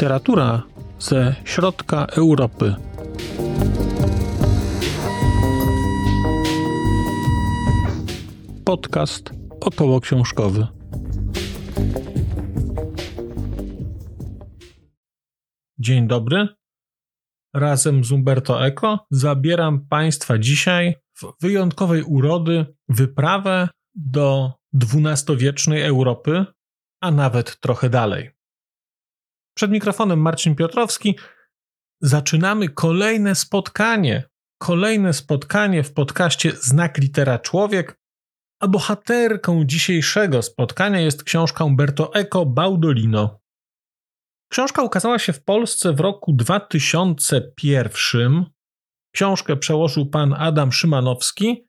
Literatura ze środka Europy. Podcast około książkowy. Dzień dobry. Razem z Umberto Eco zabieram Państwa dzisiaj w wyjątkowej urody wyprawę do XII-wiecznej Europy, a nawet trochę dalej. Przed mikrofonem Marcin Piotrowski. Zaczynamy kolejne spotkanie. Kolejne spotkanie w podcaście Znak Litera Człowiek, a bohaterką dzisiejszego spotkania jest książka Umberto Eco Baudolino. Książka ukazała się w Polsce w roku 2001. Książkę przełożył pan Adam Szymanowski,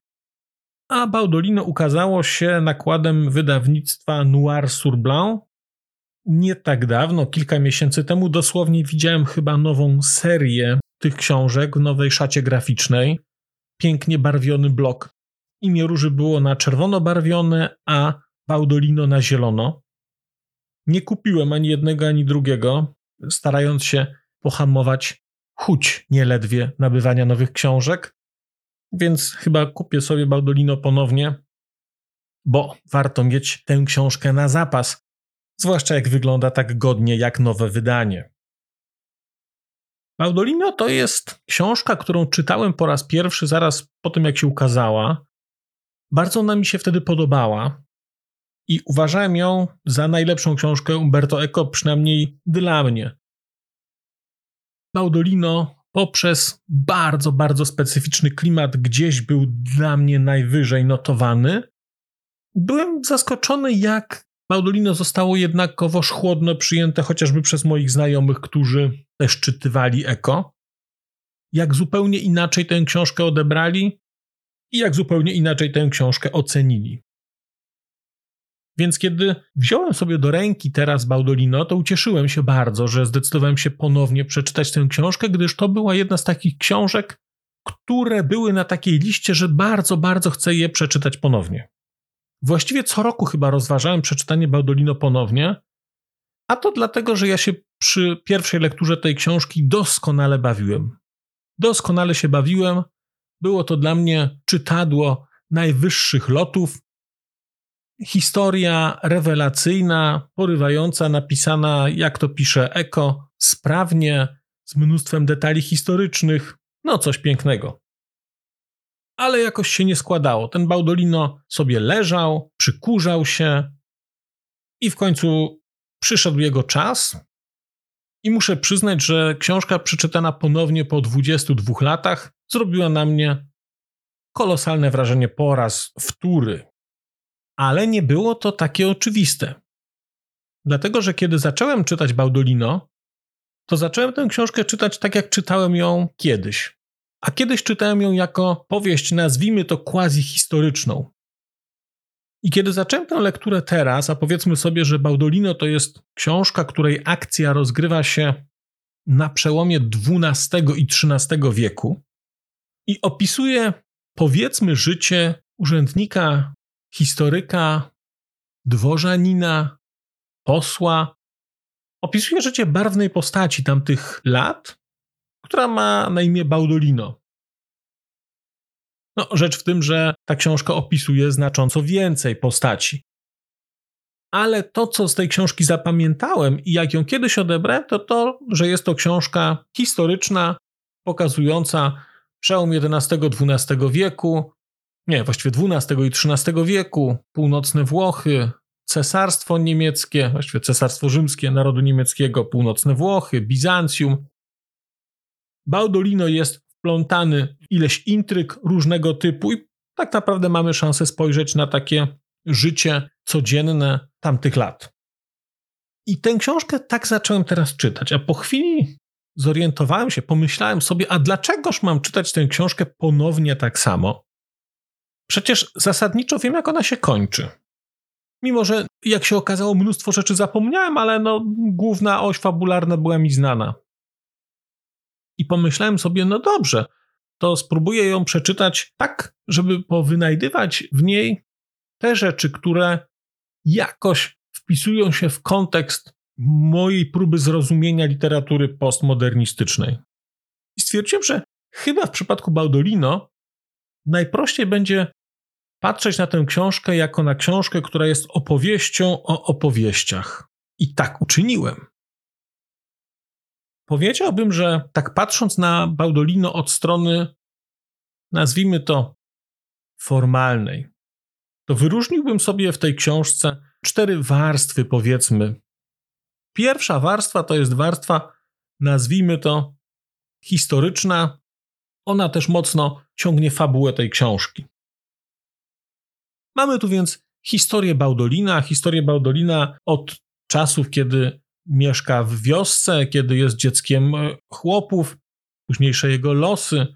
a Baudolino ukazało się nakładem wydawnictwa Noir sur Blanc nie tak dawno, kilka miesięcy temu, dosłownie widziałem chyba nową serię tych książek w nowej szacie graficznej. Pięknie barwiony blok. Imię róży było na czerwono barwione, a Baudolino na zielono. Nie kupiłem ani jednego, ani drugiego, starając się pohamować chuć nieledwie nabywania nowych książek, więc chyba kupię sobie Baudolino ponownie, bo warto mieć tę książkę na zapas zwłaszcza jak wygląda tak godnie jak nowe wydanie. Baudolino to jest książka, którą czytałem po raz pierwszy zaraz po tym, jak się ukazała. Bardzo ona mi się wtedy podobała i uważałem ją za najlepszą książkę Umberto Eco, przynajmniej dla mnie. Baudolino poprzez bardzo, bardzo specyficzny klimat gdzieś był dla mnie najwyżej notowany. Byłem zaskoczony, jak Maudolino zostało jednakowoż chłodno przyjęte chociażby przez moich znajomych, którzy też czytywali Eko. Jak zupełnie inaczej tę książkę odebrali i jak zupełnie inaczej tę książkę ocenili. Więc kiedy wziąłem sobie do ręki teraz Baudolino, to ucieszyłem się bardzo, że zdecydowałem się ponownie przeczytać tę książkę, gdyż to była jedna z takich książek, które były na takiej liście, że bardzo, bardzo chcę je przeczytać ponownie. Właściwie co roku chyba rozważałem przeczytanie Baudolino ponownie, a to dlatego, że ja się przy pierwszej lekturze tej książki doskonale bawiłem. Doskonale się bawiłem. Było to dla mnie czytadło najwyższych lotów. Historia rewelacyjna, porywająca, napisana, jak to pisze Eko, sprawnie, z mnóstwem detali historycznych. No, coś pięknego ale jakoś się nie składało. Ten Baudolino sobie leżał, przykurzał się i w końcu przyszedł jego czas. I muszę przyznać, że książka przeczytana ponownie po 22 latach zrobiła na mnie kolosalne wrażenie po raz wtóry. Ale nie było to takie oczywiste. Dlatego, że kiedy zacząłem czytać Baudolino, to zacząłem tę książkę czytać tak, jak czytałem ją kiedyś a kiedyś czytałem ją jako powieść, nazwijmy to quasi-historyczną. I kiedy zacząłem tę lekturę teraz, a powiedzmy sobie, że Baudolino to jest książka, której akcja rozgrywa się na przełomie XII i XIII wieku i opisuje, powiedzmy, życie urzędnika, historyka, dworzanina, posła. Opisuje życie barwnej postaci tamtych lat, która ma na imię Baudolino. No, rzecz w tym, że ta książka opisuje znacząco więcej postaci. Ale to, co z tej książki zapamiętałem i jak ją kiedyś odebrałem, to to, że jest to książka historyczna, pokazująca przełom XI-XII wieku, nie, właściwie XII i XIII wieku, północne Włochy, cesarstwo niemieckie, właściwie cesarstwo rzymskie narodu niemieckiego, północne Włochy, Bizancjum, Baudolino jest wplątany w ileś intryg różnego typu i tak naprawdę mamy szansę spojrzeć na takie życie codzienne tamtych lat. I tę książkę tak zacząłem teraz czytać, a po chwili zorientowałem się, pomyślałem sobie, a dlaczegoż mam czytać tę książkę ponownie tak samo? Przecież zasadniczo wiem, jak ona się kończy. Mimo, że jak się okazało, mnóstwo rzeczy zapomniałem, ale no, główna oś fabularna była mi znana. I pomyślałem sobie, no dobrze, to spróbuję ją przeczytać tak, żeby powynajdywać w niej te rzeczy, które jakoś wpisują się w kontekst mojej próby zrozumienia literatury postmodernistycznej. I stwierdziłem, że chyba w przypadku Baudolino najprościej będzie patrzeć na tę książkę jako na książkę, która jest opowieścią o opowieściach. I tak uczyniłem. Powiedziałbym, że tak patrząc na Baudolino od strony, nazwijmy to, formalnej, to wyróżniłbym sobie w tej książce cztery warstwy, powiedzmy. Pierwsza warstwa to jest warstwa, nazwijmy to, historyczna. Ona też mocno ciągnie fabułę tej książki. Mamy tu więc historię Baudolina, historię Baudolina od czasów, kiedy mieszka w wiosce, kiedy jest dzieckiem e, chłopów, późniejsze jego losy,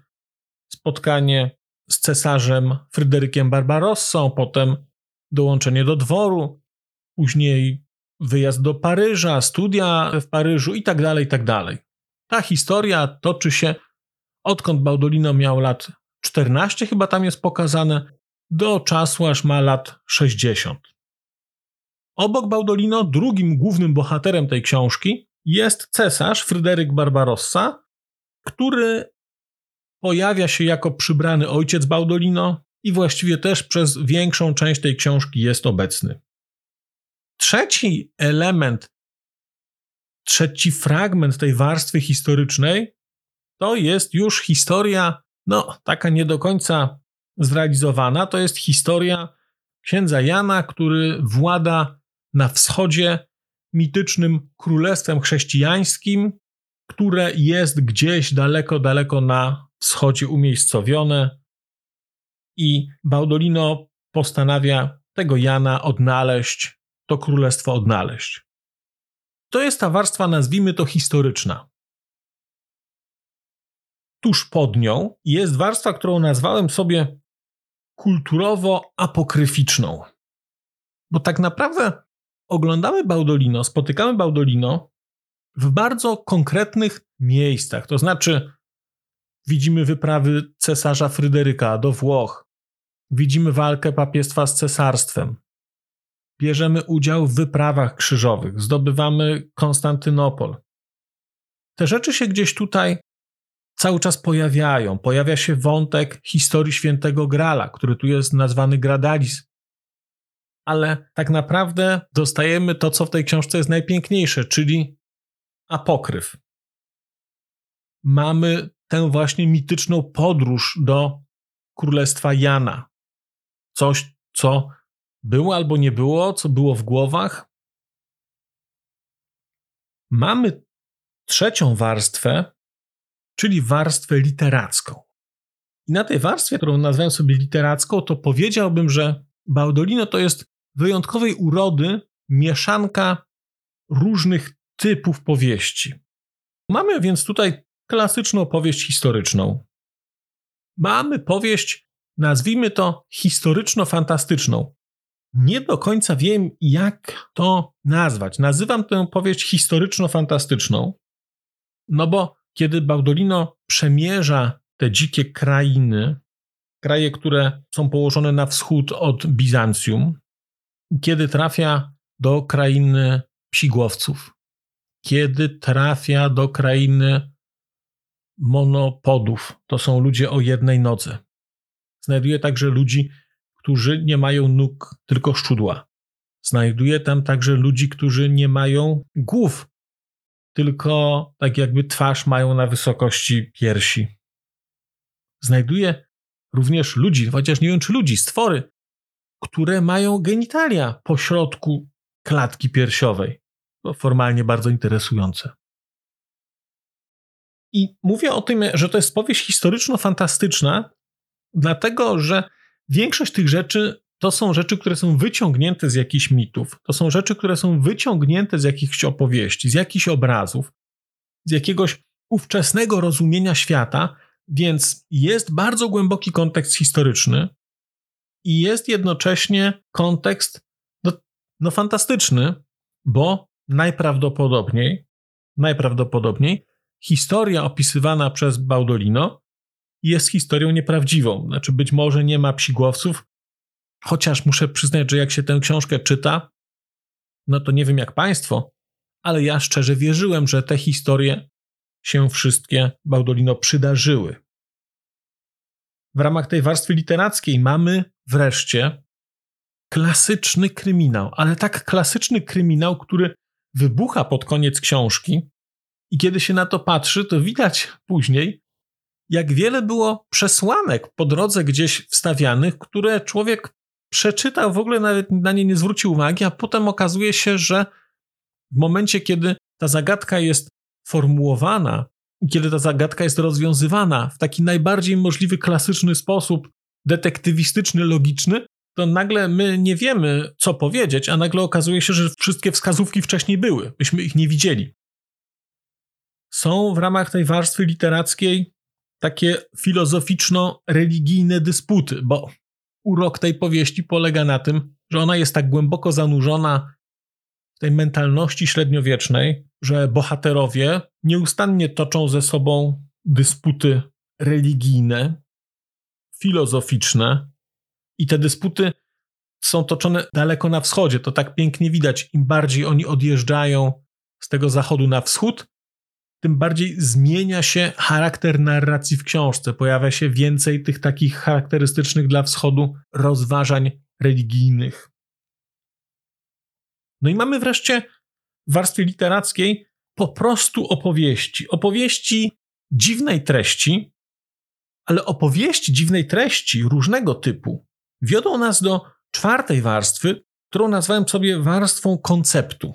spotkanie z cesarzem Fryderykiem Barbarossą, potem dołączenie do dworu, później wyjazd do Paryża, studia w Paryżu i tak dalej, i tak dalej. Ta historia toczy się odkąd Baudolino miał lat 14, chyba tam jest pokazane, do czasu aż ma lat 60. Obok Baudolino drugim głównym bohaterem tej książki jest cesarz Fryderyk Barbarossa, który pojawia się jako przybrany ojciec Baudolino i właściwie też przez większą część tej książki jest obecny. Trzeci element, trzeci fragment tej warstwy historycznej to jest już historia, no, taka nie do końca zrealizowana. To jest historia księdza Jana, który włada na wschodzie mitycznym królestwem chrześcijańskim, które jest gdzieś daleko, daleko na wschodzie umiejscowione. I Baudolino postanawia tego Jana odnaleźć, to królestwo odnaleźć. To jest ta warstwa, nazwijmy to historyczna. Tuż pod nią jest warstwa, którą nazwałem sobie kulturowo-apokryficzną. Bo tak naprawdę oglądamy Baudolino, spotykamy Baudolino w bardzo konkretnych miejscach. To znaczy, widzimy wyprawy cesarza Fryderyka do Włoch, widzimy walkę papiestwa z cesarstwem, bierzemy udział w wyprawach krzyżowych, zdobywamy Konstantynopol. Te rzeczy się gdzieś tutaj cały czas pojawiają. Pojawia się wątek historii świętego Grala, który tu jest nazwany Gradalis. Ale tak naprawdę dostajemy to, co w tej książce jest najpiękniejsze, czyli apokryf. Mamy tę właśnie mityczną podróż do królestwa Jana. Coś, co było albo nie było, co było w głowach. Mamy trzecią warstwę, czyli warstwę literacką. I na tej warstwie, którą nazwałem sobie literacką, to powiedziałbym, że Baudolino to jest wyjątkowej urody mieszanka różnych typów powieści. Mamy więc tutaj klasyczną powieść historyczną. Mamy powieść, nazwijmy to historyczno-fantastyczną. Nie do końca wiem, jak to nazwać. Nazywam tę powieść historyczno-fantastyczną, no bo kiedy Baudolino przemierza te dzikie krainy, kraje, które są położone na wschód od Bizancjum, kiedy trafia do krainy psigłowców, kiedy trafia do krainy monopodów, to są ludzie o jednej nodze. Znajduje także ludzi, którzy nie mają nóg, tylko szczudła. Znajduje tam także ludzi, którzy nie mają głów, tylko tak jakby twarz mają na wysokości piersi. Znajduje również ludzi, chociaż nie wiem czy ludzi, stwory, które mają genitalia po środku klatki piersiowej. To formalnie bardzo interesujące. I mówię o tym, że to jest powieść historyczno-fantastyczna, dlatego że większość tych rzeczy to są rzeczy, które są wyciągnięte z jakichś mitów, to są rzeczy, które są wyciągnięte z jakichś opowieści, z jakichś obrazów, z jakiegoś ówczesnego rozumienia świata, więc jest bardzo głęboki kontekst historyczny i jest jednocześnie kontekst no, no fantastyczny, bo najprawdopodobniej, najprawdopodobniej historia opisywana przez Baudolino jest historią nieprawdziwą. Znaczy, być może nie ma psigłowców, chociaż muszę przyznać, że jak się tę książkę czyta, no to nie wiem jak Państwo, ale ja szczerze wierzyłem, że te historie się wszystkie Baudolino przydarzyły. W ramach tej warstwy literackiej mamy wreszcie klasyczny kryminał, ale tak klasyczny kryminał, który wybucha pod koniec książki i kiedy się na to patrzy, to widać później, jak wiele było przesłanek po drodze gdzieś wstawianych, które człowiek przeczytał, w ogóle nawet na nie nie zwrócił uwagi, a potem okazuje się, że w momencie, kiedy ta zagadka jest formułowana kiedy ta zagadka jest rozwiązywana w taki najbardziej możliwy, klasyczny sposób, detektywistyczny, logiczny, to nagle my nie wiemy, co powiedzieć, a nagle okazuje się, że wszystkie wskazówki wcześniej były. Myśmy ich nie widzieli. Są w ramach tej warstwy literackiej takie filozoficzno-religijne dysputy, bo urok tej powieści polega na tym, że ona jest tak głęboko zanurzona tej mentalności średniowiecznej, że bohaterowie nieustannie toczą ze sobą dysputy religijne, filozoficzne, i te dysputy są toczone daleko na wschodzie. To tak pięknie widać. Im bardziej oni odjeżdżają z tego zachodu na wschód, tym bardziej zmienia się charakter narracji w książce. Pojawia się więcej tych takich charakterystycznych dla wschodu rozważań religijnych. No i mamy wreszcie w warstwie literackiej po prostu opowieści. Opowieści dziwnej treści, ale opowieści dziwnej treści różnego typu wiodą nas do czwartej warstwy, którą nazwałem sobie warstwą konceptu.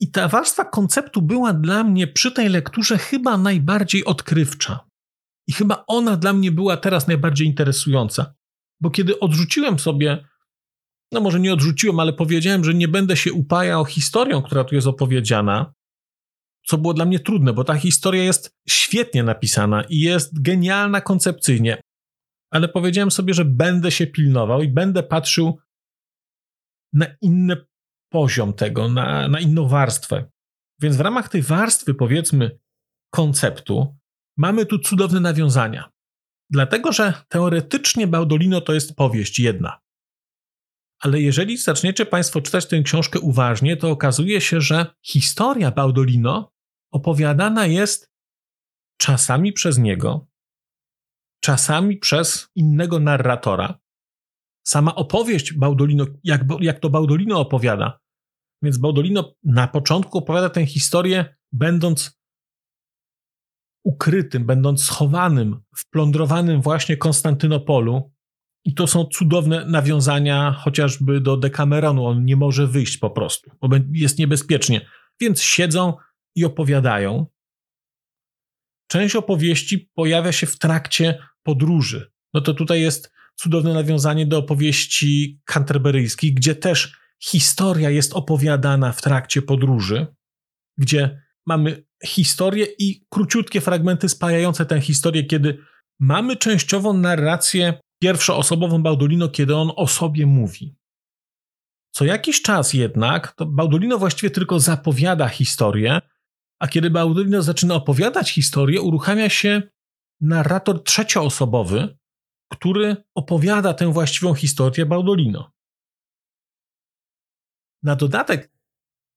I ta warstwa konceptu była dla mnie przy tej lekturze chyba najbardziej odkrywcza. I chyba ona dla mnie była teraz najbardziej interesująca. Bo kiedy odrzuciłem sobie, no może nie odrzuciłem, ale powiedziałem, że nie będę się upajał historią, która tu jest opowiedziana, co było dla mnie trudne, bo ta historia jest świetnie napisana i jest genialna koncepcyjnie. Ale powiedziałem sobie, że będę się pilnował i będę patrzył na inny poziom tego, na, na inną warstwę. Więc w ramach tej warstwy, powiedzmy, konceptu, mamy tu cudowne nawiązania. Dlatego, że teoretycznie Baudolino to jest powieść jedna. Ale jeżeli zaczniecie Państwo czytać tę książkę uważnie, to okazuje się, że historia Baudolino opowiadana jest czasami przez niego, czasami przez innego narratora. Sama opowieść Baudolino, jak, jak to Baudolino opowiada, więc Baudolino na początku opowiada tę historię, będąc ukrytym, będąc schowanym w plądrowanym właśnie Konstantynopolu. I to są cudowne nawiązania chociażby do Dekameronu. On nie może wyjść po prostu, bo jest niebezpiecznie. Więc siedzą i opowiadają. Część opowieści pojawia się w trakcie podróży. No to tutaj jest cudowne nawiązanie do opowieści canterburyjskich, gdzie też historia jest opowiadana w trakcie podróży, gdzie mamy historię i króciutkie fragmenty spajające tę historię, kiedy mamy częściową narrację pierwszoosobową Baudolino, kiedy on o sobie mówi. Co jakiś czas jednak, to Baudolino właściwie tylko zapowiada historię, a kiedy Baudolino zaczyna opowiadać historię, uruchamia się narrator trzecioosobowy, który opowiada tę właściwą historię Baudolino. Na dodatek,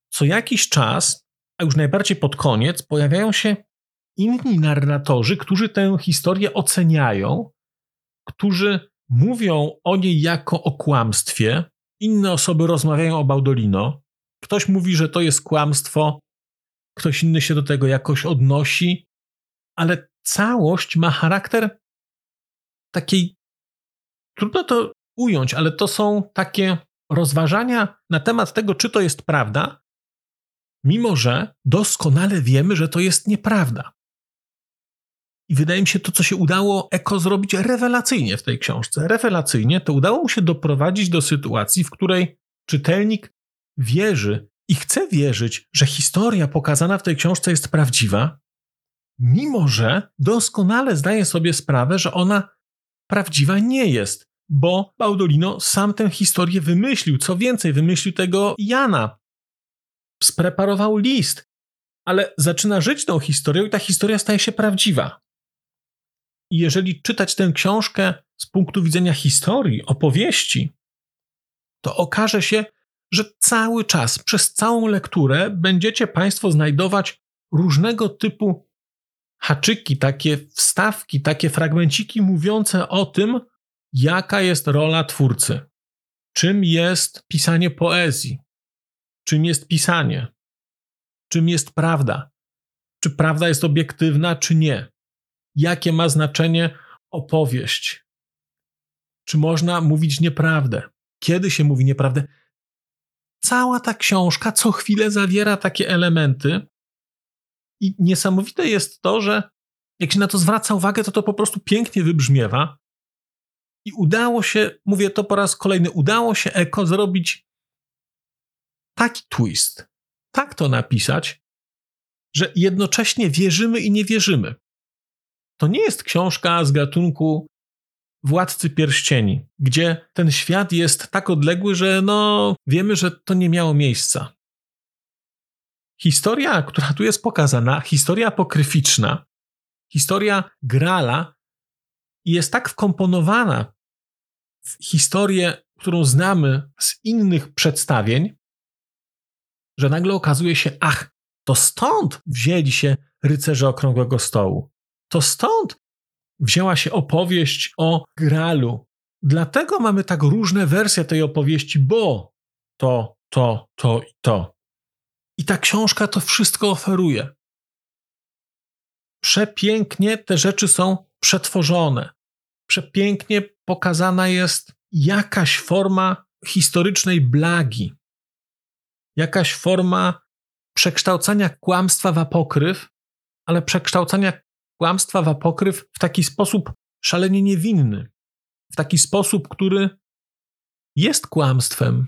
co jakiś czas, a już najbardziej pod koniec, pojawiają się inni narratorzy, którzy tę historię oceniają, którzy mówią o niej jako o kłamstwie. Inne osoby rozmawiają o Baudolino. Ktoś mówi, że to jest kłamstwo, ktoś inny się do tego jakoś odnosi, ale całość ma charakter takiej. Trudno to ująć, ale to są takie rozważania na temat tego, czy to jest prawda, mimo że doskonale wiemy, że to jest nieprawda. I wydaje mi się to, co się udało Eko zrobić rewelacyjnie w tej książce. Rewelacyjnie to udało mu się doprowadzić do sytuacji, w której czytelnik wierzy i chce wierzyć, że historia pokazana w tej książce jest prawdziwa, mimo że doskonale zdaje sobie sprawę, że ona prawdziwa nie jest bo Baudolino sam tę historię wymyślił. Co więcej, wymyślił tego Jana. Spreparował list, ale zaczyna żyć tą historią i ta historia staje się prawdziwa. I jeżeli czytać tę książkę z punktu widzenia historii, opowieści, to okaże się, że cały czas, przez całą lekturę będziecie Państwo znajdować różnego typu haczyki, takie wstawki, takie fragmenciki mówiące o tym, jaka jest rola twórcy, czym jest pisanie poezji, czym jest pisanie, czym jest prawda, czy prawda jest obiektywna, czy nie, jakie ma znaczenie opowieść, czy można mówić nieprawdę, kiedy się mówi nieprawdę. Cała ta książka co chwilę zawiera takie elementy, i niesamowite jest to, że jak się na to zwraca uwagę, to to po prostu pięknie wybrzmiewa. I udało się, mówię to po raz kolejny, udało się Eko zrobić taki twist, tak to napisać, że jednocześnie wierzymy i nie wierzymy. To nie jest książka z gatunku Władcy Pierścieni, gdzie ten świat jest tak odległy, że no wiemy, że to nie miało miejsca. Historia, która tu jest pokazana, historia apokryficzna, historia Grala jest tak wkomponowana w historię, którą znamy z innych przedstawień, że nagle okazuje się, ach, to stąd wzięli się rycerze okrągłego stołu. To stąd wzięła się opowieść o Gralu. Dlatego mamy tak różne wersje tej opowieści, bo to, to, to i to. I ta książka to wszystko oferuje. Przepięknie te rzeczy są przetworzone. Przepięknie pokazana jest jakaś forma historycznej blagi, jakaś forma przekształcania kłamstwa w apokryf, ale przekształcania kłamstwa w apokryf w taki sposób szalenie niewinny, w taki sposób, który jest kłamstwem,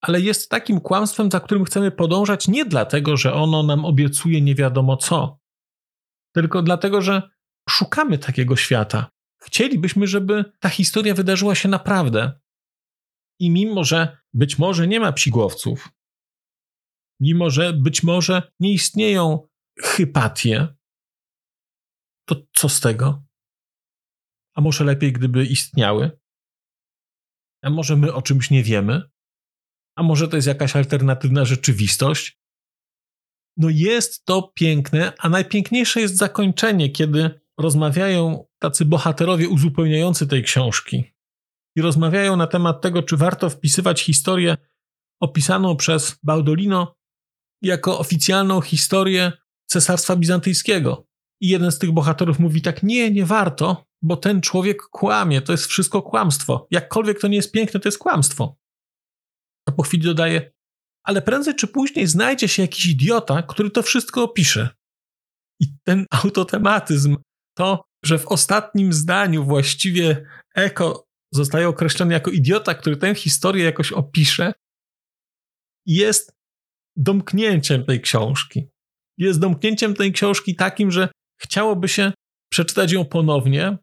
ale jest takim kłamstwem, za którym chcemy podążać nie dlatego, że ono nam obiecuje nie wiadomo co, tylko dlatego, że szukamy takiego świata. Chcielibyśmy, żeby ta historia wydarzyła się naprawdę. I mimo, że być może nie ma psigłowców, mimo, że być może nie istnieją hypatie, to co z tego? A może lepiej, gdyby istniały? A może my o czymś nie wiemy? A może to jest jakaś alternatywna rzeczywistość? No jest to piękne, a najpiękniejsze jest zakończenie, kiedy rozmawiają tacy bohaterowie uzupełniający tej książki i rozmawiają na temat tego, czy warto wpisywać historię opisaną przez Baudolino jako oficjalną historię Cesarstwa Bizantyjskiego. I jeden z tych bohaterów mówi tak: Nie, nie warto, bo ten człowiek kłamie, to jest wszystko kłamstwo. Jakkolwiek to nie jest piękne, to jest kłamstwo. A po chwili dodaje: Ale prędzej czy później znajdzie się jakiś idiota, który to wszystko opisze. I ten autotematyzm, to, że w ostatnim zdaniu właściwie Eko zostaje określony jako idiota, który tę historię jakoś opisze, jest domknięciem tej książki. Jest domknięciem tej książki takim, że chciałoby się przeczytać ją ponownie.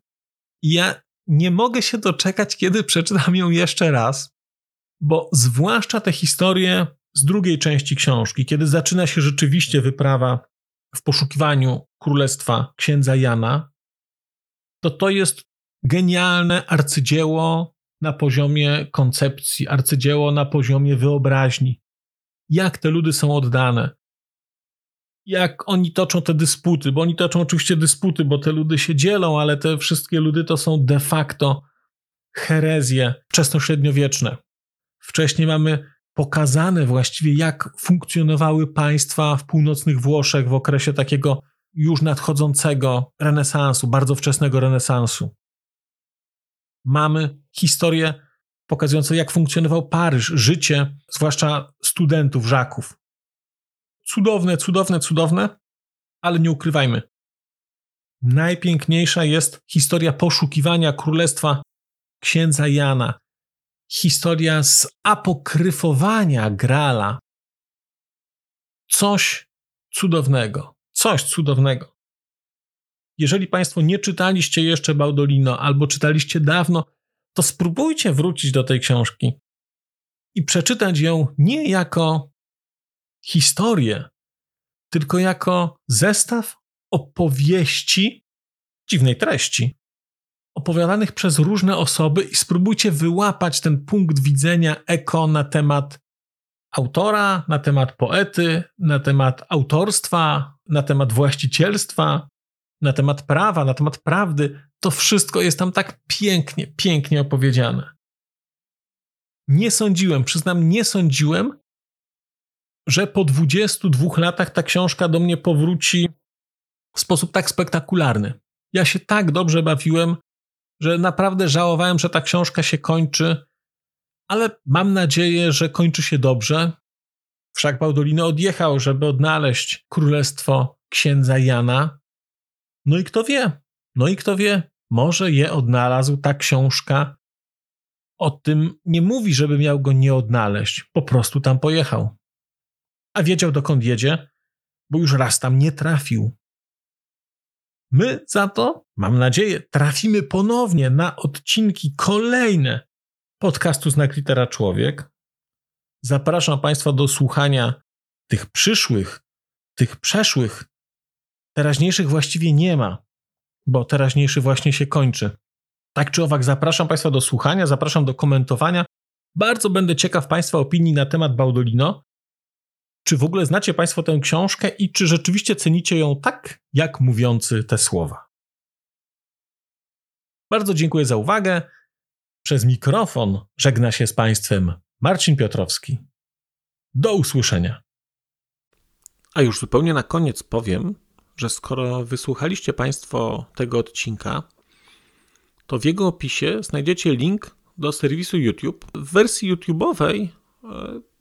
I ja nie mogę się doczekać, kiedy przeczytam ją jeszcze raz, bo zwłaszcza te historie z drugiej części książki, kiedy zaczyna się rzeczywiście wyprawa w poszukiwaniu królestwa księdza Jana, to to jest genialne arcydzieło na poziomie koncepcji, arcydzieło na poziomie wyobraźni. Jak te ludy są oddane, jak oni toczą te dysputy, bo oni toczą oczywiście dysputy, bo te ludy się dzielą, ale te wszystkie ludy to są de facto herezje wczesnośredniowieczne. Wcześniej mamy pokazane właściwie, jak funkcjonowały państwa w północnych Włoszech w okresie takiego już nadchodzącego renesansu, bardzo wczesnego renesansu. Mamy historię pokazującą, jak funkcjonował Paryż, życie, zwłaszcza studentów, żaków. Cudowne, cudowne, cudowne, ale nie ukrywajmy. Najpiękniejsza jest historia poszukiwania królestwa księdza Jana, historia z apokryfowania Grala. Coś cudownego, coś cudownego. Jeżeli Państwo nie czytaliście jeszcze Baudolino albo czytaliście dawno, to spróbujcie wrócić do tej książki i przeczytać ją nie jako historię, tylko jako zestaw opowieści dziwnej treści, opowiadanych przez różne osoby i spróbujcie wyłapać ten punkt widzenia eko na temat autora, na temat poety, na temat autorstwa, na temat właścicielstwa, na temat prawa, na temat prawdy. To wszystko jest tam tak pięknie, pięknie opowiedziane. Nie sądziłem, przyznam, nie sądziłem, że po 22 latach ta książka do mnie powróci w sposób tak spektakularny. Ja się tak dobrze bawiłem, że naprawdę żałowałem, że ta książka się kończy, ale mam nadzieję, że kończy się dobrze. Wszak Baudolino odjechał, żeby odnaleźć królestwo księdza Jana. No i kto wie, no i kto wie, może je odnalazł ta książka. O tym nie mówi, żeby miał go nie odnaleźć, po prostu tam pojechał. A wiedział dokąd jedzie, bo już raz tam nie trafił. My za to, mam nadzieję, trafimy ponownie na odcinki kolejne podcastu Znak Litera Człowiek. Zapraszam Państwa do słuchania tych przyszłych, tych przeszłych. Teraźniejszych właściwie nie ma, bo teraźniejszy właśnie się kończy. Tak czy owak, zapraszam Państwa do słuchania, zapraszam do komentowania. Bardzo będę ciekaw Państwa opinii na temat Baudolino. Czy w ogóle znacie Państwo tę książkę i czy rzeczywiście cenicie ją tak, jak mówiący te słowa? Bardzo dziękuję za uwagę. Przez mikrofon żegna się z Państwem Marcin Piotrowski. Do usłyszenia. A już zupełnie na koniec powiem, że skoro wysłuchaliście Państwo tego odcinka, to w jego opisie znajdziecie link do serwisu YouTube. W wersji YouTube'owej e,